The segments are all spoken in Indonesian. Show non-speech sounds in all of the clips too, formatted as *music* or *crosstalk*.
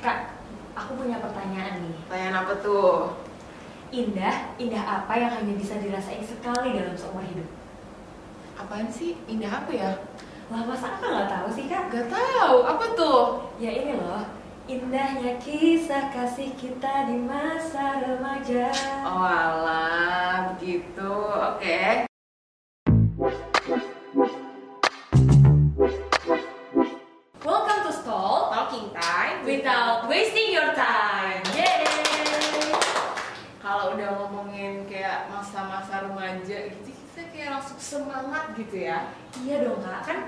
Kak, aku punya pertanyaan nih. Pertanyaan apa tuh? Indah, indah apa yang hanya bisa dirasain sekali dalam seumur hidup? Apaan sih? Indah apa ya? Lah masa aku nggak tahu sih kak? Gak tahu. Apa tuh? Ya ini loh, indahnya kisah kasih kita di masa remaja. Oh alah, begitu. Oke. Welcome semangat gitu ya. Iya dong kak, kan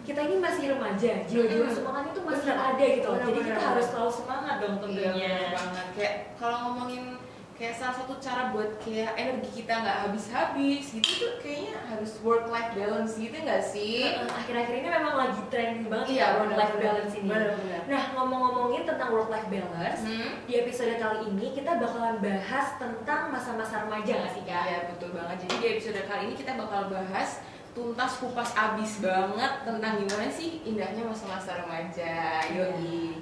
kita ini masih remaja, jiwa-jiwa Mm-mm. semangat itu masih Bener. ada gitu loh. Jadi kita harus selalu semangat dong Iya, tentunya. banget. Kayak kalau ngomongin kayak salah satu cara buat kayak energi kita nggak habis-habis gitu tuh kayaknya harus work life balance gitu nggak sih? Akhir-akhir ini memang lagi trending banget Iya, ya work bener, life bener. balance ini. Bener-bener. Nah ngomong-ngomongin tentang work life balance, Hmm? di episode kali ini kita bakalan bahas tentang masa-masa remaja nggak sih kak? Iya betul banget. Jadi di episode kali ini kita bakal bahas tuntas kupas abis banget tentang gimana sih indahnya masa-masa remaja. Yoi.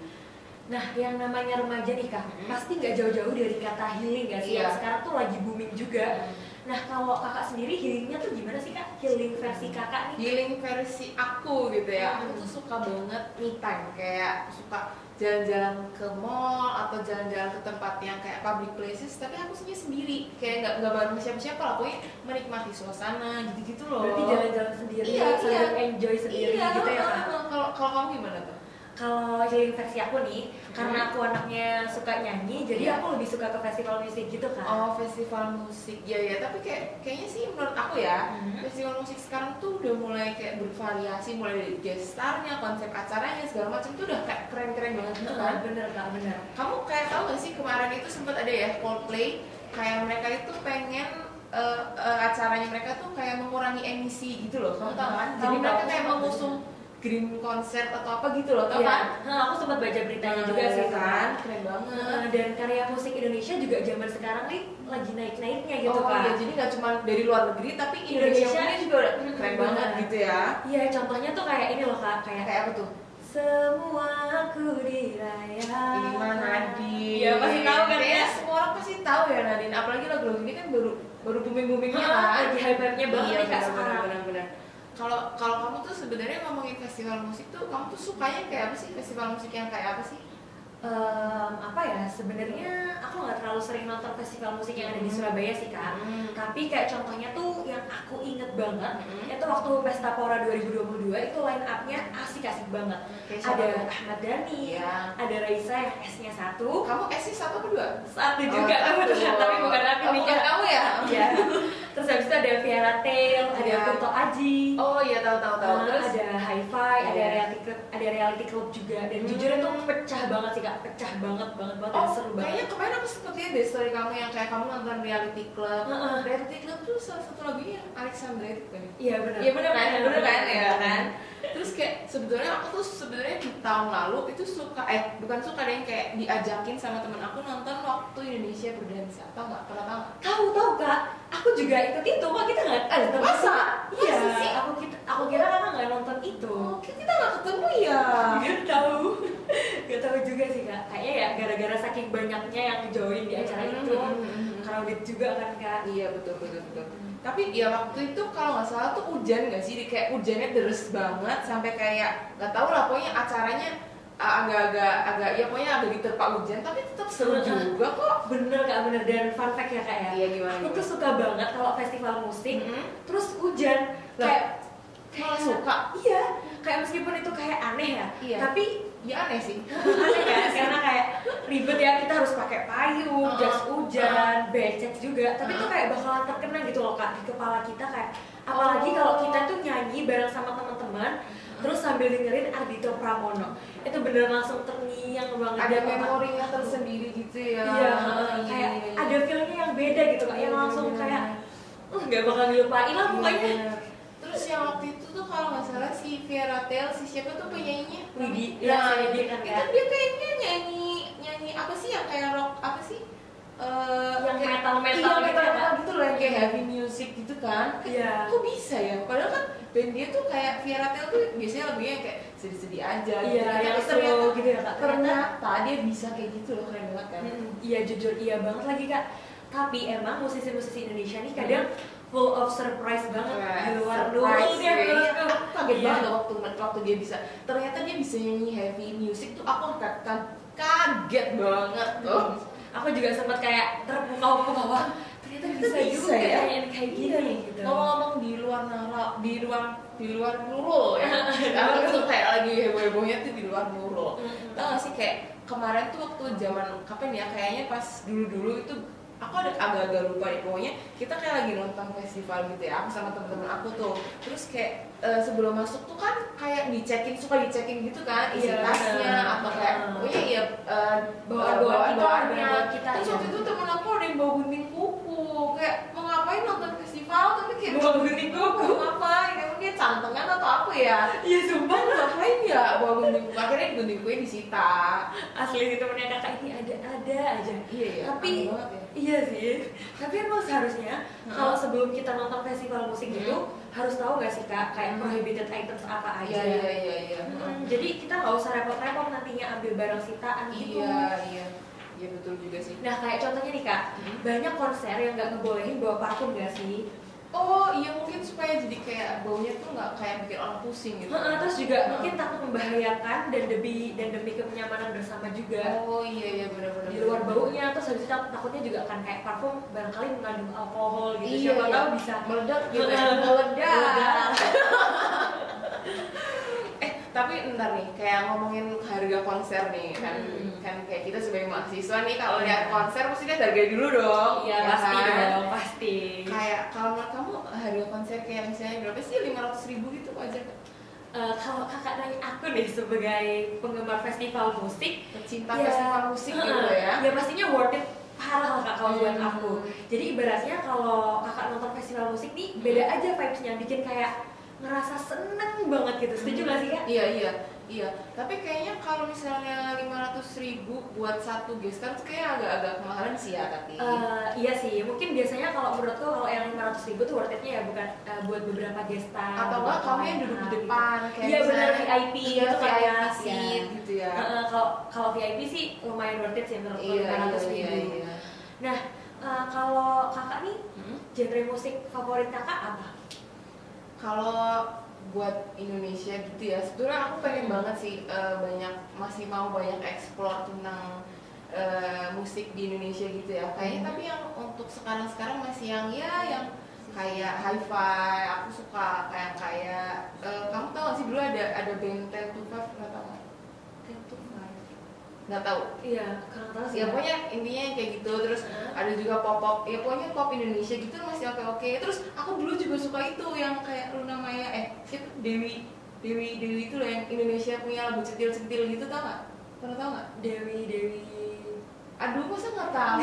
Nah yang namanya remaja nih kak, Hmm. pasti nggak jauh-jauh dari kata healing nggak sih? Yang sekarang tuh lagi booming juga. Nah kalau kakak sendiri healingnya tuh gimana sih kak? Healing versi kakak nih? Healing versi aku gitu ya. Aku Hmm. tuh suka banget me time kayak suka jalan-jalan ke mall atau jalan-jalan ke tempat yang kayak public places tapi aku sebenarnya sendiri kayak nggak nggak bareng siapa-siapa lah pokoknya menikmati suasana gitu-gitu loh Berarti jalan-jalan sendiri, Iya, iya. enjoy sendiri iya, gitu ya kak? kalau kamu gimana tuh Kalau healing versi aku nih, karena Hmm. aku anaknya suka nyanyi, jadi Iya. aku lebih suka ke festival musik gitu kan. Oh festival musik ya ya tapi kayak kayaknya sih menurut aku ya Hmm. festival musik sekarang tuh udah mulai kayak bervariasi mulai dari guest starnya konsep acaranya segala macam tuh udah kayak keren-keren banget gitu kan bener kak, bener. kamu kayak tahu gak sih kemarin itu sempat ada ya Coldplay kayak mereka itu pengen eh, eh, acaranya mereka tuh kayak mengurangi emisi gitu loh kamu tahu kan jadi mereka kayak mengusung green concert atau apa gitu loh tau kan Iya, nah, aku sempat baca beritanya juga Nah, sih kan kan. keren banget Nah, dan karya musik Indonesia juga zaman sekarang nih lagi naik-naiknya gitu oh kan. iya jadi nggak cuma dari luar negeri tapi Indonesia, Indonesia juga keren bener. banget gitu ya Iya, contohnya tuh kayak ini loh kak, kayak kayak apa tuh semua aku diraya. ini mah Nadine Iya pasti tahu kan ya. semua orang pasti tahu ya Nadine apalagi lagu-lagu ini kan baru baru booming boomingnya Ah, kan lagi hype-hype-nya banget iya, nih kak benar, sekarang. benar, benar. Kalau kalau kamu tuh sebenarnya ngomongin festival musik tuh kamu tuh sukanya kayak apa sih festival musik yang kayak apa sih? Em, apa ya sebenarnya aku nggak terlalu sering nonton festival musik yang ada di Hmm. Surabaya sih kak Hmm. tapi kayak contohnya tuh yang aku inget banget Hmm. itu waktu Pesta Pora 2022 itu line up-nya asik-asik banget siapa ada tuh? Ahmad Dhani Iya. ada Raisa yang S-nya satu Kamu S sih satu apa dua? satu juga Oh, kamu satu. tapi bukan aku Oh, nih bukan kamu ya? iya *laughs* terus habis itu ada Viara Tail ada Iya. Kunto Aji Oh iya tahu tahu tahu. Nah, Terus ada hi-fi, ada Iya. reality club, ada reality club juga dan Hmm. jujur itu pecah banget sih kak, pecah banget banget banget dan Oh, seru banget. kayaknya kemarin aku sempet lihat deh story kamu yang kayak kamu nonton reality club. Heeh. Reality club tuh salah satu lagunya Alexandra itu kan? Iya benar. Iya bener kan, bener kan ya Bener. kan. Terus kayak sebetulnya aku tuh sebenarnya di tahun lalu itu suka eh bukan suka deh kayak diajakin sama temen aku nonton waktu Indonesia berdansa. Tau nggak? Pernah? Tahu juga ikut itu kok kita nggak ada nonton Masa? Iya, Masa sih? aku kita aku kira kakak nggak nonton itu. Oh, kita nggak ketemu ya. Gak tahu, *laughs* gak tahu juga sih kak. Kayaknya ya gara-gara saking banyaknya yang join di acara Hmm, itu, hmm, hmm, hmm. crowded juga kan kak. Iya betul betul betul. Tapi ya waktu itu kalau nggak salah tuh hujan nggak sih? Kayak hujannya deres banget sampai kayak nggak tahu lah pokoknya acaranya agak-agak agak ya pokoknya agak diterpa hujan tapi tetap seru juga kok. Bener kak, bener dan fun fact ya kak ya. Iya gimana? Aku tuh suka banget kalau festival musik, Mm-mm. terus hujan Lah, kayak Malah suka. Iya, kayak meskipun itu kayak aneh ya, Iya. tapi Ya aneh sih. *laughs* aneh kan karena kayak ribet ya kita harus pakai payung, Uh-uh. jas hujan, becek juga. Tapi Uh-uh. tuh kayak bakalan terkena gitu loh kak di kepala kita kayak apalagi Oh. kalau kita tuh nyanyi bareng sama teman-teman terus sambil dengerin Ardito Pramono itu bener langsung terngiang banget Ada otak. memorinya tersendiri gitu ya. Iya, Iya, kayak iya, iya. ada feelnya yang beda gitu kak, yang Iya, langsung bener, kayak uh, nggak bakal dilupain lah pokoknya. Iya. Terus yang waktu itu tuh kalau nggak salah si Tail si siapa tuh penyanyinya? Widi, Nah, ya, si Widi kan itu ya. dia kayaknya nyanyi nyanyi apa sih yang kayak rock apa sih? Eh, Yang kayak- metal-metal iya, gitu metal ya, metal gitu loh yang kayak heavy music gitu kan Iya. kok bisa ya padahal kan band dia tuh kayak Tail tuh biasanya lagunya kayak sedih-sedih aja Iya, gitu. Tapi ternyata slow gitu ya, Kak? ternyata dia bisa kayak gitu loh keren banget kan Mm, iya jujur iya banget lagi kak tapi emang musisi-musisi Indonesia nih kadang full of surprise banget di luar Surprise, dulu dia. Aku kaget Iya. banget waktu waktu dia bisa ternyata dia bisa nyanyi heavy music tuh aku ka- ka- kaget banget tuh aku juga sempat kayak terpukau-pukau ternyata bisa, bisa juga ya. kayak gini gitu ngomong-ngomong di di luar di luar nurul ya *laughs* aku tuh kayak lagi heboh-hebohnya tuh di luar nurul Mm-mm. tau gak sih kayak kemarin tuh waktu zaman kapan ya kayaknya pas dulu-dulu itu aku ada agak-agak lupa nih pokoknya kita kayak lagi nonton festival gitu ya aku sama temen-temen aku tuh terus kayak eh, sebelum masuk tuh kan kayak dicekin suka dicekin gitu kan isi Iya, tasnya bener. atau kayak Heeh. pokoknya ya eh, Bawaan-bawaan kita, bawaan-bawaannya. bawaan kita, terus iya. waktu itu temen aku ada yang bawa gunting kuku kayak mau ngapain nonton festival tapi kayak Bawa gunting kuku? mau ngapain emang dia cantengan atau apa ya iya sumpah Bapak ngapain ya bawa gunting kuku akhirnya gunting kukunya disita asli sih temennya kakak ini ada ada aja iya ya Tapi- ya Iya sih, tapi emang seharusnya Heeh. kalau sebelum kita nonton festival musik Hmm. gitu harus tahu nggak sih kak kayak Hmm. prohibited items apa aja. iya iya iya iya Hmm, jadi kita nggak usah repot-repot nantinya ambil barang sitaan gitu. iya iya iya betul juga sih Nah kayak contohnya nih kak, Hmm. banyak konser yang nggak ngebolehin bawa parfum gak sih? Oh iya mungkin supaya jadi kayak baunya tuh nggak kayak bikin orang pusing gitu Heeh, terus juga Heeh. mungkin takut membahayakan dan demi dan demi kenyamanan bersama juga. oh iya iya benar-benar Di luar baunya, terus habis itu tak- takutnya juga akan kayak parfum barangkali mengandung alkohol gitu. Iya, Siapa iya. tahu bisa meledak gitu meledak Meledak. Tapi ntar nih kayak ngomongin harga konser nih kan Hmm. kan kayak kita sebagai mahasiswa nih kalau lihat konser pasti lihat harga dulu dong Iya ya pasti kan? dong, pasti. kayak kalau menurut kamu harga konser kayak misalnya berapa sih lima ratus ribu gitu wajar? Eh, kalau kakak nanya aku nih sebagai penggemar festival musik, pecinta ya, festival musik gitu heeh, ya Ya pastinya worth it parah kak kalau buat Hmm. aku. Jadi ibaratnya kalau kakak nonton festival musik nih beda aja vibesnya, bikin kayak ngerasa seneng banget gitu. Setuju gak sih kak? iya iya iya tapi kayaknya kalau misalnya lima ratus ribu buat satu gestar tuh kayak agak-agak kemahalan sih ya tapi Eh, iya sih, mungkin biasanya kalau menurutku kalau yang 500 ribu tuh worth it-nya ya bukan eh, buat beberapa gestar atau enggak kamu yang duduk di depan kayak Iya benar VIP iya gitu kan VIP ya. seat Iya. gitu ya kalau kalau VIP sih lumayan worth it sih menurut iya iya 500 ribu. iya iya Nah, eh, kalau kakak nih Hmm? genre musik favorit kakak apa? Kalau buat Indonesia gitu ya, sebetulnya aku pengen banget sih eh, banyak masih mau banyak explore tentang eh, musik di Indonesia gitu ya. Kayaknya Hmm. tapi yang untuk sekarang-sekarang masih yang ya yang kayak hi-fi. Aku suka kayak kayak eh, kamu tahu gak sih dulu ada ada band Ten to Five nggak? Ten to Five. Nggak tahu. Iya, kurang tahu sih. Ya pokoknya intinya yang kayak gitu terus ada juga pop pop ya pokoknya pop Indonesia gitu masih oke oke terus aku dulu juga suka itu yang kayak Luna Maya eh siapa Dewi Dewi Dewi itu loh yang Indonesia punya lagu centil centil gitu tau nggak pernah tau nggak Dewi Dewi. Aduh masa nggak tahu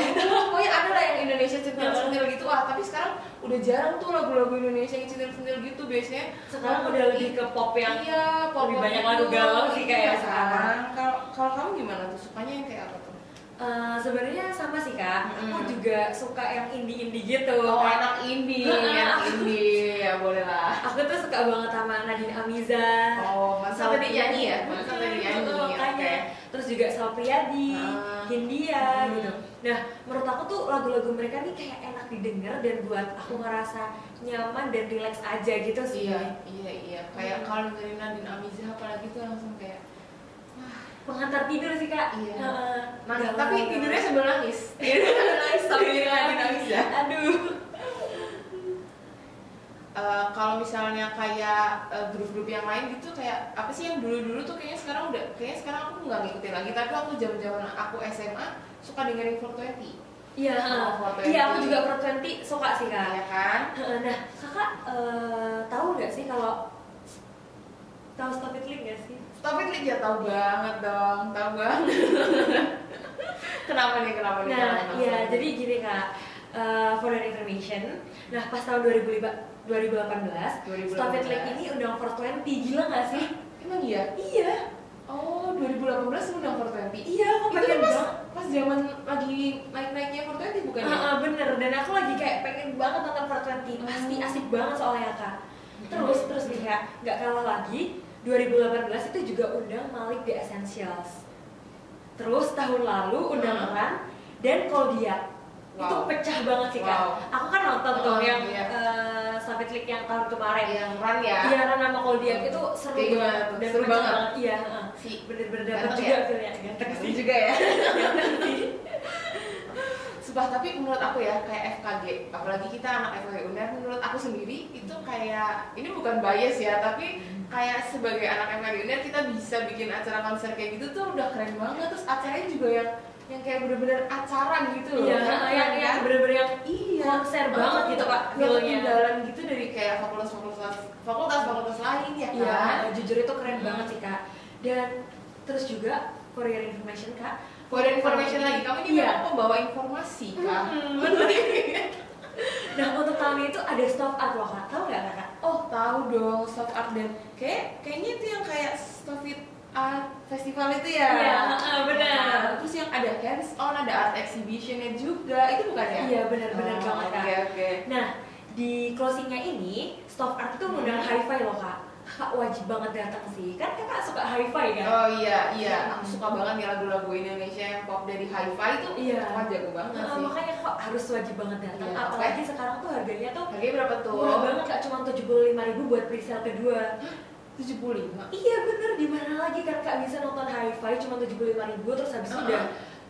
pokoknya ada lah yang Indonesia centil centil gitu ah tapi sekarang udah jarang tuh lagu-lagu Indonesia yang centil centil gitu biasanya Sekarang udah lebih ke pop yang iya pop lebih banyak gitu. lagu galau sih kayak Iya sekarang. kalau kalau kamu gimana tuh sukanya yang kayak apa tuh Eh, sebenarnya sama sih kak. Aku Mm-mm. juga suka yang indie indie gitu. oh Kayak- anak indie anak indie ya boleh lah Aku tuh suka banget sama Nadine Amiza. Oh, masa tadi nyanyi ya? Masa tadi nyanyi. Terus juga Sal Priadi, Ah. Hindia Hmm. gitu. Nah, menurut aku tuh lagu-lagu mereka nih kayak enak didengar dan buat aku ngerasa nyaman dan relax aja gitu sih. Iya, iya, iya. Kayak Hmm. kalau dari Nadine Amiza apalagi tuh langsung kayak Pengantar tidur sih kak. Iya. Heeh. nangis. Galau, Tapi tidurnya sambil nangis. Tidurnya sambil nangis sambil Iya. Nadine Amiza. Aduh. Eh, kalau misalnya kayak eh, grup-grup yang lain gitu kayak apa sih yang dulu-dulu tuh kayaknya sekarang udah kayaknya sekarang aku nggak ngikutin lagi tapi waktu zaman-zaman aku SMA suka dengerin 420 Iya, Oh, iya aku juga Pro 20 suka sih kak. ya kan? Nah, kakak eh, tahu nggak sih kalau tahu Stop It Link nggak sih? Stop it Lik, ya tahu banget dong tahu banget. *laughs* Kenapa nih kenapa nih Nah, iya, jadi gini kak, eh, for your information, nah pas tahun 2005 2018, 2018. Stop It Link ini undang 420, gila nggak sih? emang iya Iya, Oh, 2018 undang 420. iya aku Itu pengen kan pas pas zaman lagi naik-naiknya 420 bukan ya? Heeh, bener, dan aku lagi kayak pengen banget nonton 420, pasti Hmm. asik banget soalnya kak. Terus, terus nih kak, nggak kalah lagi, 2018 itu juga undang Malik The Essentials. terus tahun lalu Undangan dan Koldia itu Wow. pecah banget sih kak. Wow. Aku kan nonton tuh Oh, yang iya. eh, Savage League yang tahun kemarin. yang run ya? Iya, Ran sama Koldia itu seru Kayak gimana tuh? dan Seru banget. Iya, si. Bener-bener Ganteng juga ya? feelnya. Ganteng Ganteng sih. juga ya? *laughs* Sumpah, tapi menurut aku ya kayak FKG apalagi kita anak FKG UNER menurut aku sendiri itu kayak ini bukan bias ya tapi kayak sebagai anak FKG UNER kita bisa bikin acara konser kayak gitu tuh udah keren banget. Terus acaranya juga yang yang kayak bener-bener acara gitu loh Iya, Kan yang yang kan? bener-bener yang iya konser banget gitu kak feelnya. ketinggalan gitu dari kayak fakultas-fakultas fakultas-fakultas lain ya kan Iya, jujur itu keren Hmm. banget sih kak. Dan terus juga your information kak, your information lagi, kamu ini Iya. pembawa informasi kan? Hmm, bener. nah untuk tahun ini tuh ada stop art loh kak, tahu nggak kak? Oh tahu dong, soft art dan kayak kayaknya itu yang kayak Stofit Art Festival itu ya. Iya, benar. Nah, terus yang ada hands on, ada art exhibitionnya juga, itu bukan ya? Iya benar-benar Oh, banget kak. Oke oke. Nah di closingnya ini stop art tuh ngundang Hmm. hi-fi loh kak. Kakak wajib banget datang sih, kan kakak suka hi-fi kan? Oh iya iya, Hmm. aku suka banget nih lagu-lagu Indonesia yang pop dari hi-fi itu. Iya. Wah jago banget Nah, sih. makanya kak harus wajib banget datang. Iya, Apalagi sekarang tuh harganya tuh Harganya berapa tuh? murah banget kak, cuma tujuh puluh lima ribu buat presale kedua. 75 Iya bener, di mana lagi kan kak bisa nonton hi-fi cuma tujuh puluh lima ribu terus habis itu Uh-uh. udah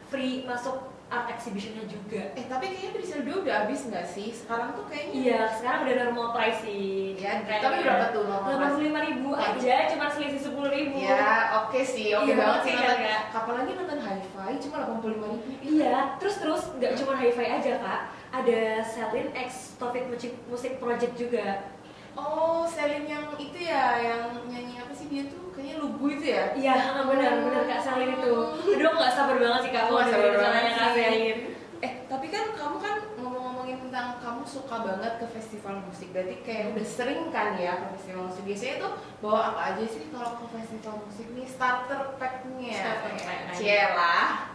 free masuk art exhibitionnya juga. Eh tapi kayaknya presale dua udah habis nggak sih? Sekarang tuh kayaknya Iya, sekarang udah normal price sih. Ya, tapi berapa tuh normal Delapan puluh lima ribu aja, cuma selisih sepuluh ribu. Ya, oke sih, oke Iya, banget sih kan, nonton. Kak? Kapan lagi nonton hi-fi cuma 85 ribu? Iya, terus terus nggak cuma hi-fi aja kak, ada Selin X Topik Musik, Musik Project juga. Oh, Selin yang itu ya, yang nyanyi apa sih dia tuh? Kayaknya lugu itu ya? Iya, benar benar kak Selin itu. Aduh, aku nggak sabar banget sih kak Aku banget suaranya kak sih. Selin. Eh, tapi kan kamu kan ngomong-ngomongin tentang kamu suka banget ke festival musik. Berarti kayak udah sering kan ya ke festival musik. Biasanya tuh bawa apa aja sih kalau ke festival musik nih? Starter pack-nya. Starter pack. Cielah.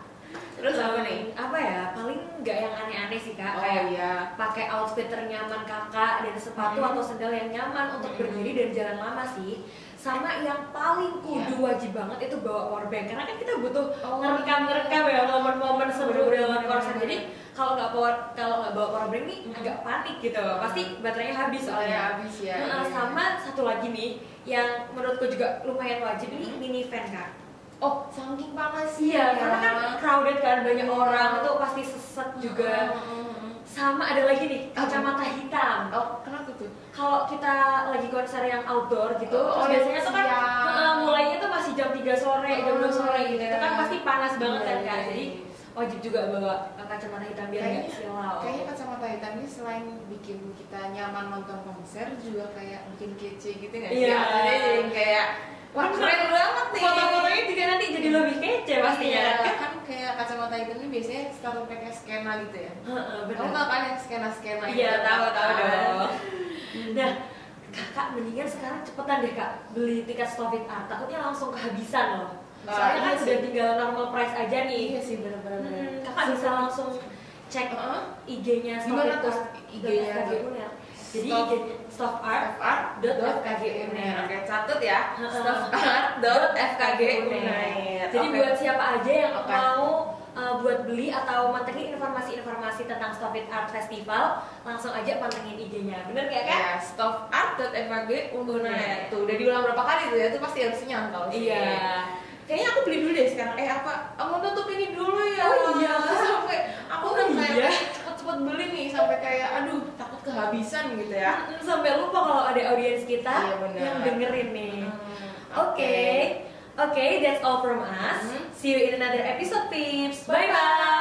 Terus apa nih? Apa ya? Paling nggak yang aneh-aneh sih kak. Oh Kayak iya. pakai outfit ternyaman kakak dan sepatu Hmm. atau sendal yang nyaman untuk Hmm. berdiri dan jalan lama sih sama yang paling kudu wajib banget itu bawa powerbank karena kan kita butuh. Oh. ngerekam ngerekam ya momen-momen seru dalam konser jadi kalau nggak bawa kalau nggak bawa powerbank nih Hmm. agak panik gitu pasti baterainya habis Soalnya soalnya habis ya. Nah, iya. sama satu lagi nih yang menurutku juga lumayan wajib ini Hmm. minivan kak Oh, saking panasnya. iya karena kan crowded kan banyak Iya. orang itu pasti seset juga sama ada lagi nih kacamata hitam Oh, kenapa tuh? kalau kita lagi konser yang outdoor gitu, Oh, terus oh, biasanya tuh kan eh, mulainya tuh masih jam 3 sore, jam 2 sore gitu. Itu kan iya. pasti panas banget kan Iya, Kak. iya, Jadi iya. wajib juga bawa kacamata hitam biar Kayaknya- nggak silau. Kayaknya kacamata hitam ini selain bikin kita nyaman nonton konser juga kayak bikin kece gitu nggak sih? Iya. Jadi kayak wah keren banget nih. Foto-fotonya juga nanti jadi lebih kece pastinya Iya, kan. kan kayak kacamata hitam ini biasanya starter pack skena gitu ya. Heeh, Kamu benar. kan yang skena-skena Iya, itu? tahu tahu Kan? dong. Nah, kakak mendingan sekarang cepetan deh kak beli tiket Stovit Art, takutnya langsung kehabisan loh. Nah, Soalnya kan iya sih. udah tinggal normal price aja nih. Iya sih benar-benar. Hmm, kakak bisa langsung cek Heeh. IG-nya Gimana Stop tuh Art IG-nya? FKG. Jadi Stop- FKG FKG. Oke, catat ya. FKG Uner. Jadi Oke. buat siapa aja yang Oke. mau uh, buat beli atau mantengin informasi-informasi tentang Stop It Art Festival, langsung aja pantengin IG-nya. Bener nggak kak? Ya, stop art dot FKG Uner. Uner. Tuh udah diulang berapa kali tuh ya? Tuh pasti harus nyantol sih. Iya. Kayaknya aku beli dulu deh sekarang. Eh apa? Aku tutup ini dulu ya. Oh iya. Sampai aku Oh udah kayak iya. cepet-cepet beli nih sampai kayak aduh kehabisan gitu ya. Sampai lupa kalau ada audiens kita Iya, bener. yang dengerin nih. Hmm, Oke, oke, that's all from us. Mhm. See you in another episode, peeps. Bye bye.